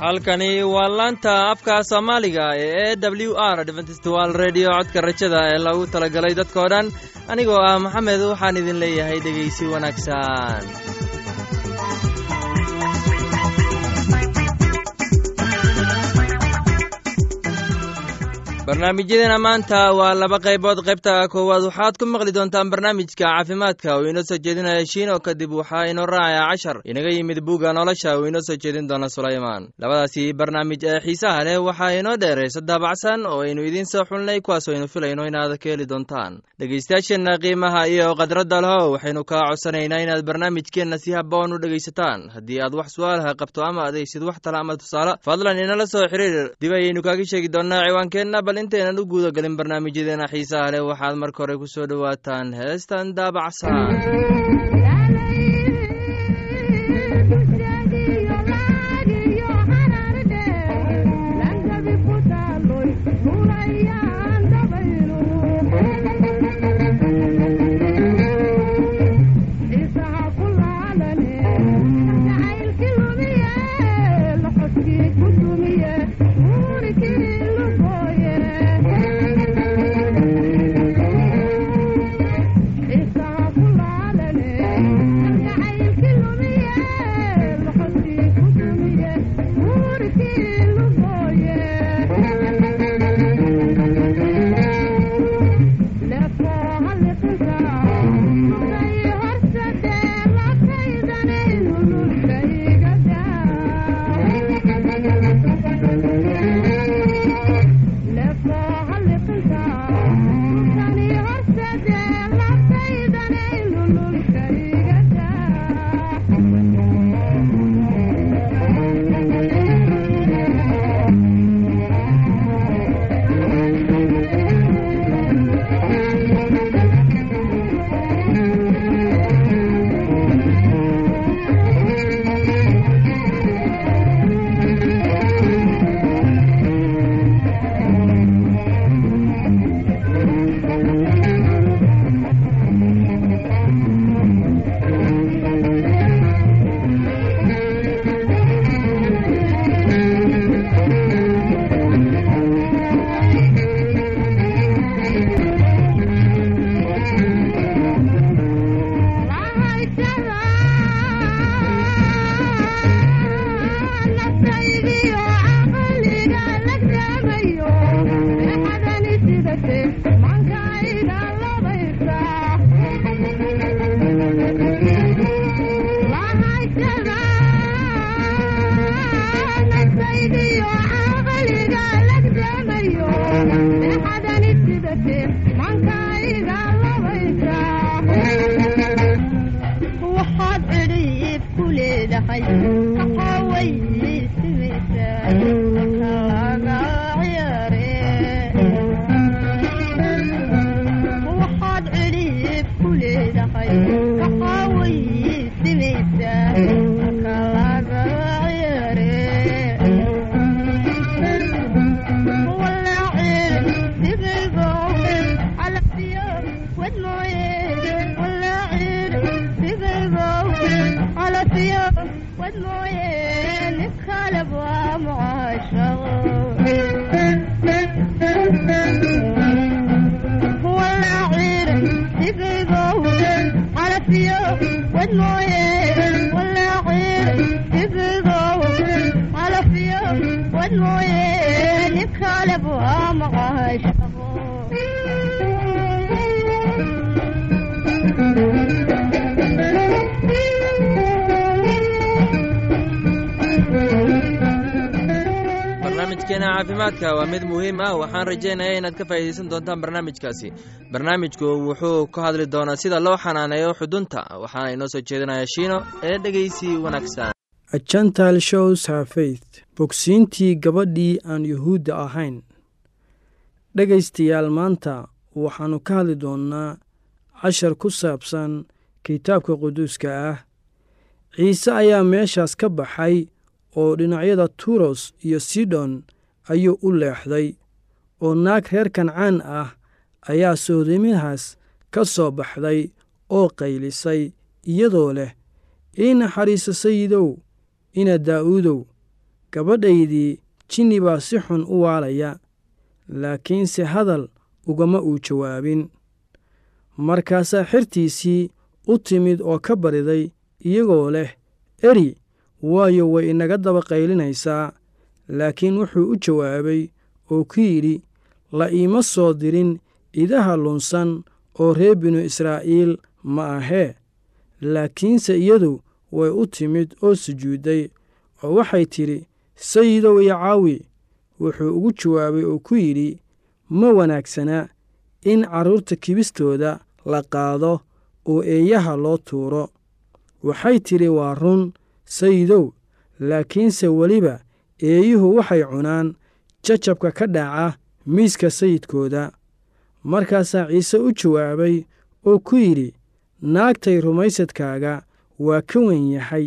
halkani waa laanta afka soomaaliga ee e w r dventstwal redio codka rajada ee lagu talagalay dadkoo dhan. Anigoo ah maxamed waxaan idin leeyahay dhegaysi wanaagsan barnaamijyadeena maanta waa laba qaybood. Qaybta koowaad waxaad ku maqli doontaan barnaamijka caafimaadka uu inoo soo jeedinaya shiino kadib waxaa inoo raacaya cashar. Inaga yimid buugga nolosha uu inoo soo jeedin doona sulaymaan. Labadaasi barnaamij ee xiisaha leh waxaa inoo dheeraysa daabacsan oo aynu idiin soo xulnay kuwaas aynu filayno inaad ka heli doontaan. Dhegaystayaasheenna qiimaha iyo khadradda leho waxaynu kaa codsanaynaa inaad barnaamijkeenna si haboon u dhegaysataan. Haddii aad wax su'aalaha qabto ama adaysid wax tala ama tusaale fadlan inala soo xiriir. Dib ayaynu kaaga sheegi doonnaa ciwaankeenna bal intaynan u guuda galin barnaamijyadeena xiisaha leh waxaad marka hore ku soo dhowaataan heestan daabacsan barnaamijkeena caafimaadka waa mid muhiim ah. Waxaan rajaynaya inaad ka faa'iidaysan doontaan barnaamijkaasi. Barnaamijku wuxuu ka hadli doonaa sida loo xanaaneeyo xudunta. Waxaana inoo soo jeedinaya shiino ee dhegeysi wanaagsan. Ajantal shows hafeith bogsiintii gabadhii aan yuhuudda ahayn. Dhegaystayaal maanta waxaannu ka hadli doonnaa cashar ku saabsan kitaabka quduuska ah. Ciise ayaa meeshaas ka baxay oo dhinacyada turos iyo sidon ayuu u leexday oo naag reer kancaan ah ayaa soodimihaas ka soo baxday oo qaylisay iyadoo leh ii naxariiso sayidow ina daa'uudow gabadhaydii jinni baa si xun u waalaya laakiinse hadal ugama uu jawaabin. Markaasaa xertiisii u timid oo ka bariday iyagoo leh eri waayo way inaga daba qaylinaysaa laakiin wuxuu u jawaabay oo ku yidhi la iima soo dirin idaha lunsan oo reer binu israa'iil ma ahee. Laakiinse iyadu way u timid oo sujuudday oo waxay tidhi sayidow iyo caawi wuxuu ugu jawaabay oo ku yidhi ma wanaagsana in carruurta kibistooda la qaado oo eeyaha loo tuuro. Waxay tidhi waa run sayidow laakiinse weliba eeyuhu waxay cunaan jajabka ka dhaca miiska sayidkooda. Markaasaa ciise u jawaabay oo ku yidhi naagtay rumaysadkaaga waa ka wen yahay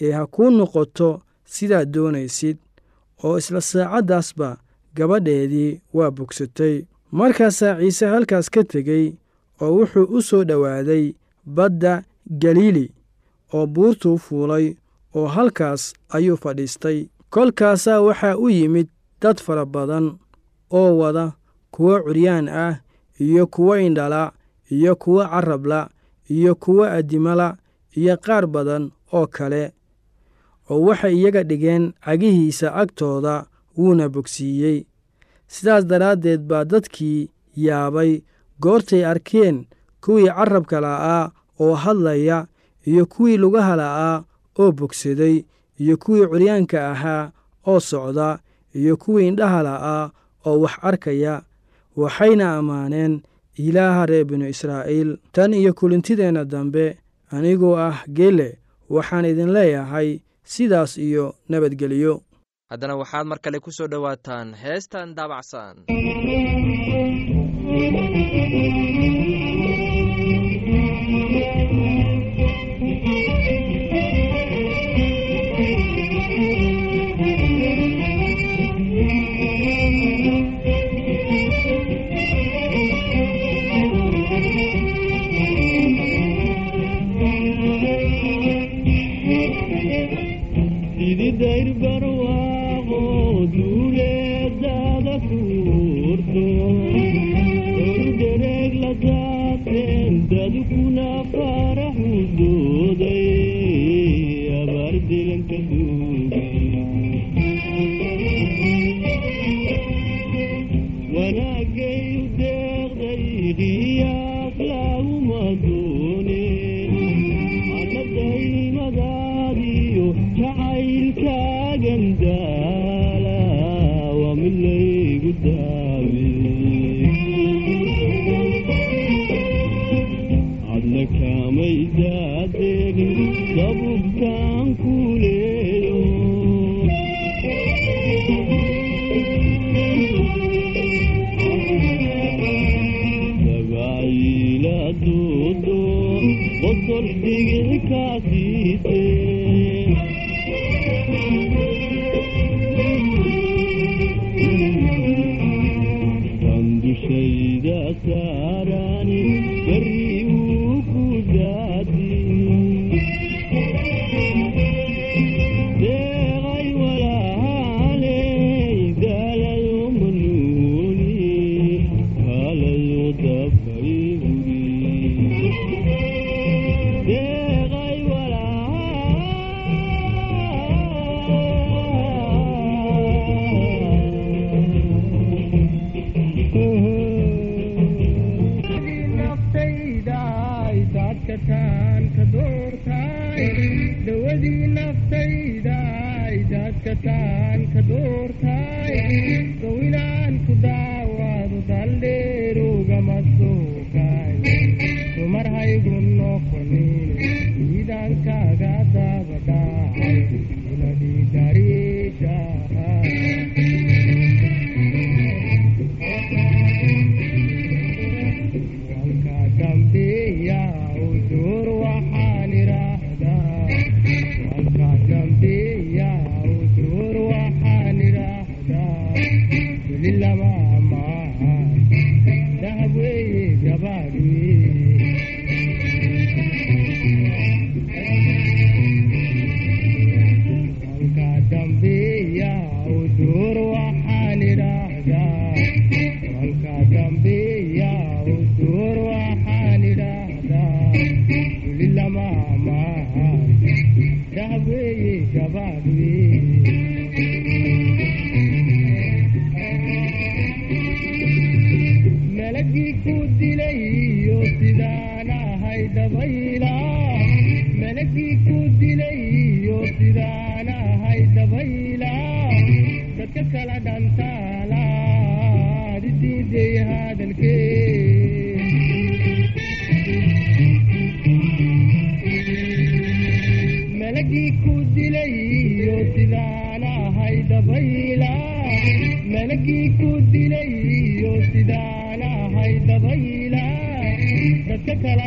ee ha kuu noqoto sidaad doonaysid oo isla saacaddaasba gabadheedii waa bogsatay markaasaa ciise halkaas ka tegey oo wuxuu u soo dhowaaday badda galiili oo buurtuu fuulay oo halkaas ayuu fadhiistay. Kolkaasaa waxaa u yimid dad fara badan oo wada kuwo curyaan ah iyo kuwo indhala iyo kuwo carabla iyo kuwo addimala iyo qaar badan oo kale oo waxay iyaga dhigeen cagihiisa agtooda wuuna bogsiiyey. Sidaas daraaddeed baa dadkii yaabay goortay arkeen kuwii carabka la'aa oo hadlaya iyo kuwii lugaha la'aa oo bogsaday iyo kuwii curyaanka ahaa oo socda iyo kuwii indhaha la'aa oo wax arkaya waxayna ammaaneen ilaaha reer binu israa'iil. Tan iyo kulintideenna dambe anigoo ah geele waxaan idin leeyahay sidaas iyo nabadgelyo. Haddana waxaad mar kale ku soo dhowaataan heestan daabacsan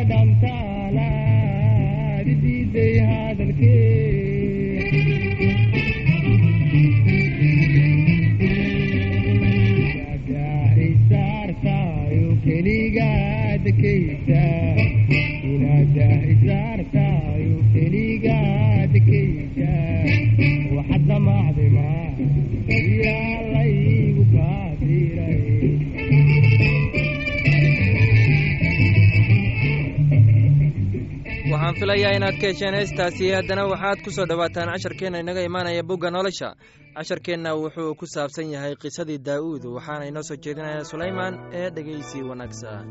dadka hesheen heestaasi haddana waxaad ku soo dhowaataan casharkeenna inaga imaanaya bugga nolosha. Casharkeenna wuxuu ku saabsan yahay qisadii daa'uud waxaana inoo soo jeedinaya sulaymaan ee dhegeysi wanaagsan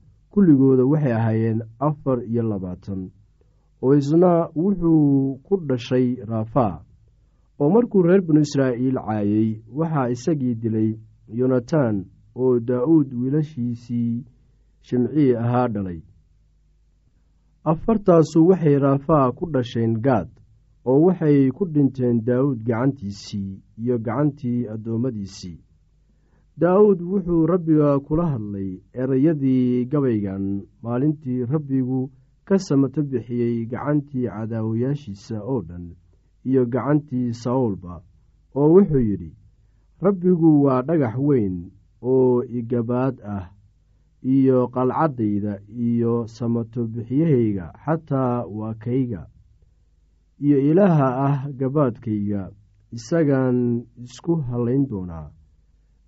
kulligooda waxay ahaayeen afar iyo labaatan oo isna wuxuu ku dhashay raafaa oo markuu reer binu israa'iil caayey waxaa isagii dilay yonatan oo daa'uud wiilashiisii shimcii ahaa dhalay. Afartaasu waxay raafaa ku dhasheen gaad oo waxay ku dhinteen daa'uud gacantiisii iyo gacantii addoommadiisii daa'uud wuxuu rabbiga kula hadlay erayadii gabaygan. Maalintii rabbigu ka samato bixiyey gacantii cadaawayaashiisa oo dhan iyo gacantii sawlba oo wuxuu yidhi rabbigu waa dhagax weyn oo igabaad ah iyo qalcaddayda iyo samato bixiyahayga xataa waa kayga iyo ilaaha ah gabaadkayga. Isagaan isku hallayn doonaa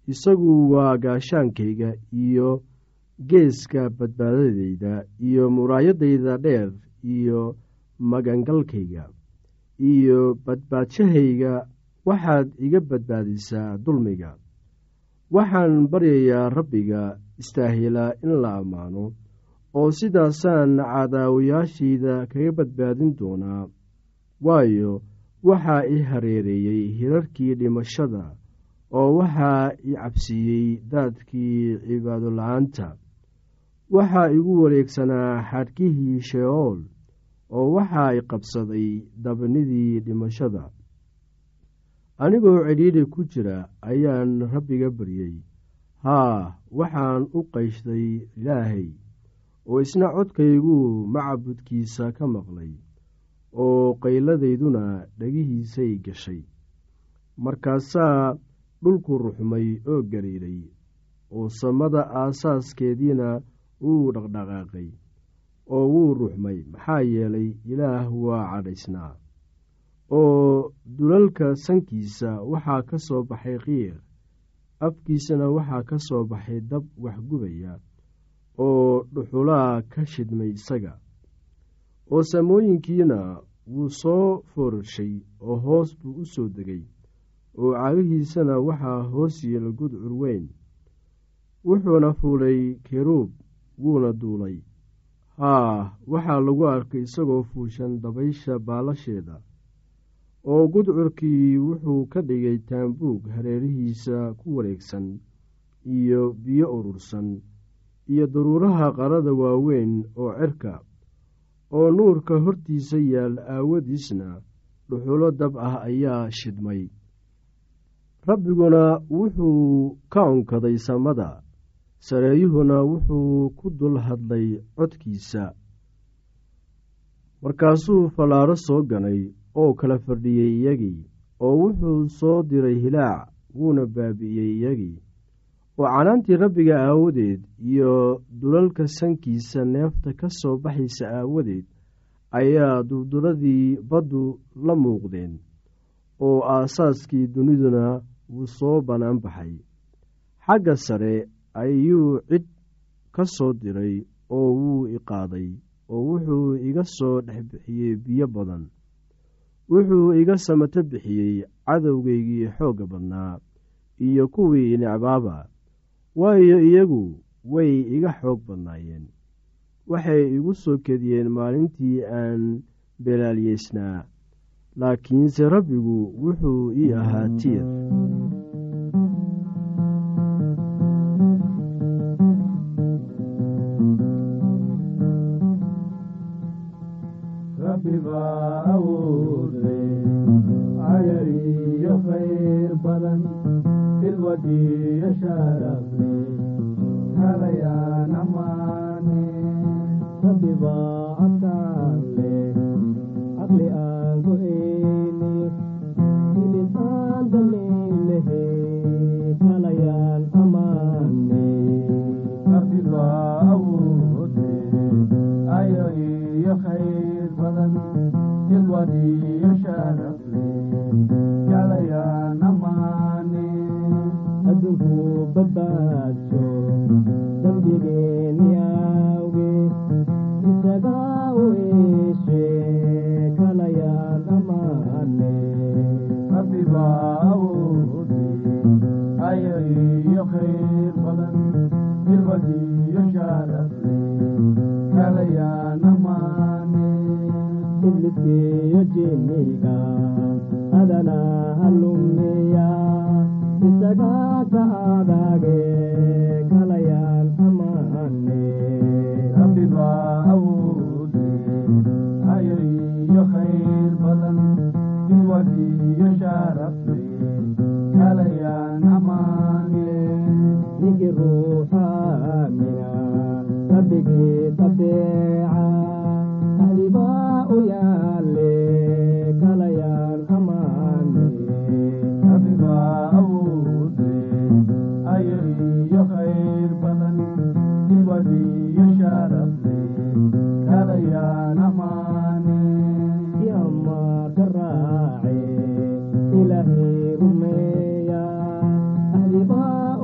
isagu waa gaashaankayga iyo geeska badbaadadayda iyo muraayadayda dheer iyo magangalkayga iyo badbaadshahayga waxaad iga badbaadisaa dulmiga. Waxaan baryayaa rabbiga istaahilaa in la ammaano oo sidaasaan cadaawayaashayda kaga badbaadin doonaa. Waayo waxaa i hareereeyey hirarkii dhimashada oo waxaa i cabsiiyey daadkii cibaado la'aanta. Waxaa igu wareegsanaa xadhkihii sheeool oo waxaa i qabsaday dabnidii dhimashada. Anigoo cidhiidhi ku jira ayaan rabbiga baryey haa waxaan u qayshday ilaahay oo isna codkaygu macbudkiisa ka maqlay oo qayladayduna dhegihiisay gashay. Markaasaa dhulku ruxmay oo gariiray oo samada aasaaskeediina wuu dhaqdhaqaaqay oo wuu ruxmay maxaa yeelay ilaah waa cadhaysnaa. Oo dulalka sankiisa waxaa ka soo baxay qiiq afkiisana waxaa ka soo baxay dab waxgubaya oo dhuxulaa ka shidmay isaga. Oo samooyinkiina wuu soo foorarshay oo hoos buu u soo degay oo caagihiisana waxaa hoos yeela gudcur weyn wuxuuna fuulay keruub wuuna duulay. Haa waxaa lagu arkay isagoo fuushan dabaysha baalasheeda oo gudcurkii wuxuu ka dhigay taambuug hareerihiisa ku wareegsan iyo biyo urursan iyo daruuraha qarada waaweyn oo cerka oo nuurka hortiisa yaal aawadiisna dhuxulo dab ah ayaa shidmay rabbiguna wuxuu ka onkaday samada sareeyuhuna wuxuu ku dul hadlay codkiisa. Markaasuu fallaaro soo ganay oo kala fadhiyey iyagii oo wuxuu soo diray hilaac wuuna baabi'iyey iyagii. Oo canaantii rabbiga aawadeed iyo dulalka sankiisa neefta ka soo baxaysa aawadeed ayaa durduradii baddu la muuqdeen oo aasaaskii duniduna wuu soo bannaan baxay. Xagga sare ayuu cid ka soo diray oo wuu i qaaday oo wuxuu iga soo dhex bixiyey biyo badan. Wuxuu iga samato bixiyey cadowgaygii xoogga badnaa iyo kuwii necbaaba. Waayo iyagu way iga xoog badnaayeen. Waxay igu soo kediyeen maalintii aan belaalyeysnaa laakiinse rabbigu wuxuu ii ahaa tiir ibliskiyo jinniga adana halumeya isagaa ilaahay rumeeya ahlibaa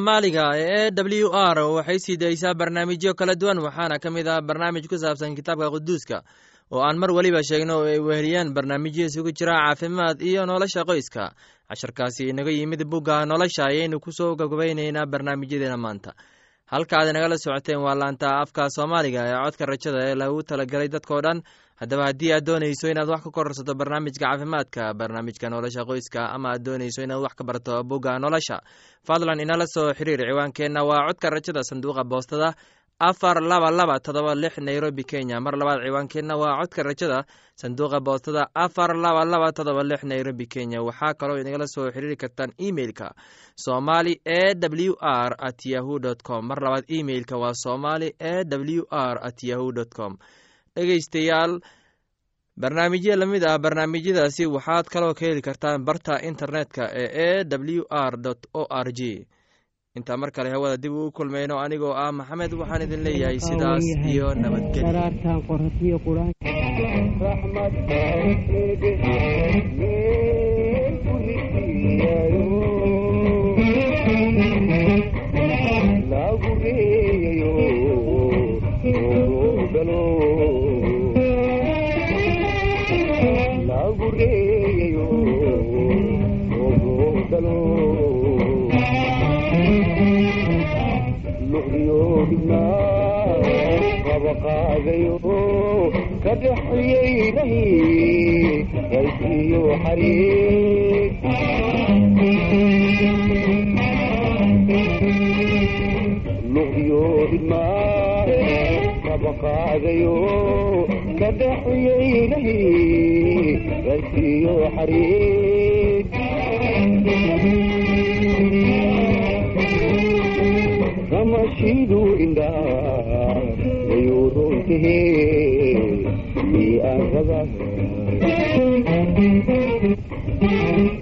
soomaaliga ee e w r waxay sii daysaa barnaamijyo kala duwan waxaana ka mid ah barnaamij ku saabsan kitaabka quduuska oo aan mar weliba sheegno oo ay weheliyaan barnaamijyo isugu jira caafimaad iyo nolosha qoyska. Casharkaasi inaga yimid bugga nolosha ayaynu ku soo gabgabaynaynaa barnaamijyadeena maanta. Halka aad inagala socoteen waa laanta afka soomaaliga ee codka rajada ee lagu talagelay dadkoo dhan haddaba haddii aad doonayso inaad wax ka kororsato barnaamijka caafimaadka barnaamijka nolosha qoyska ama aad doonayso inaad wax ka barto bugga nolosha fadlan inala soo xiriir ciwaankeenna waa codka rajada sanduuqa boostada afar laba laba todoba lix nairobi kenya. Mar labaad ciwaankeenna waa codka rajada sanduuqa boostada afar laba laba todoba lix nairobi kenya. Waxaa kaloo inagala soo xiriiri kartaan emeilka somali e w r at yahu com. Mar labaad emeilka waa somali e w r at yahu com dhegeystayaal barnaamijyo la mid ah barnaamijyadaasi waxaad kaloo ka heli kartaan barta internetka ee e w r o r g intaa mar kale hawada dib uu kulmayno anigoo ah maxamed waxaan idin leeyahay sidaas iyo nabadgelyo qabaqaadayo ka dhexyeynay raysiyo xariir luqyo dhidmaa qabaqaadayo ka dhexyeynay raysiyo xariir ramashidu indhaa wayuurontahe miaraba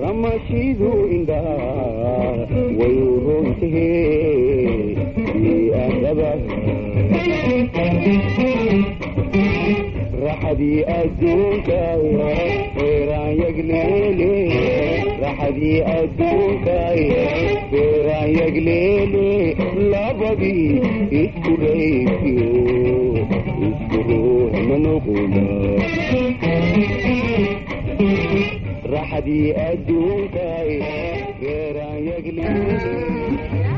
ramashidu indhaa wayuurontahe miaraba raxadii adduunkay feeraan yagleele raxadii adduunkay feeraan yagleele labadii isku raysiyo isku ruux ma noqona raxadii adduunkay feeraan yagleele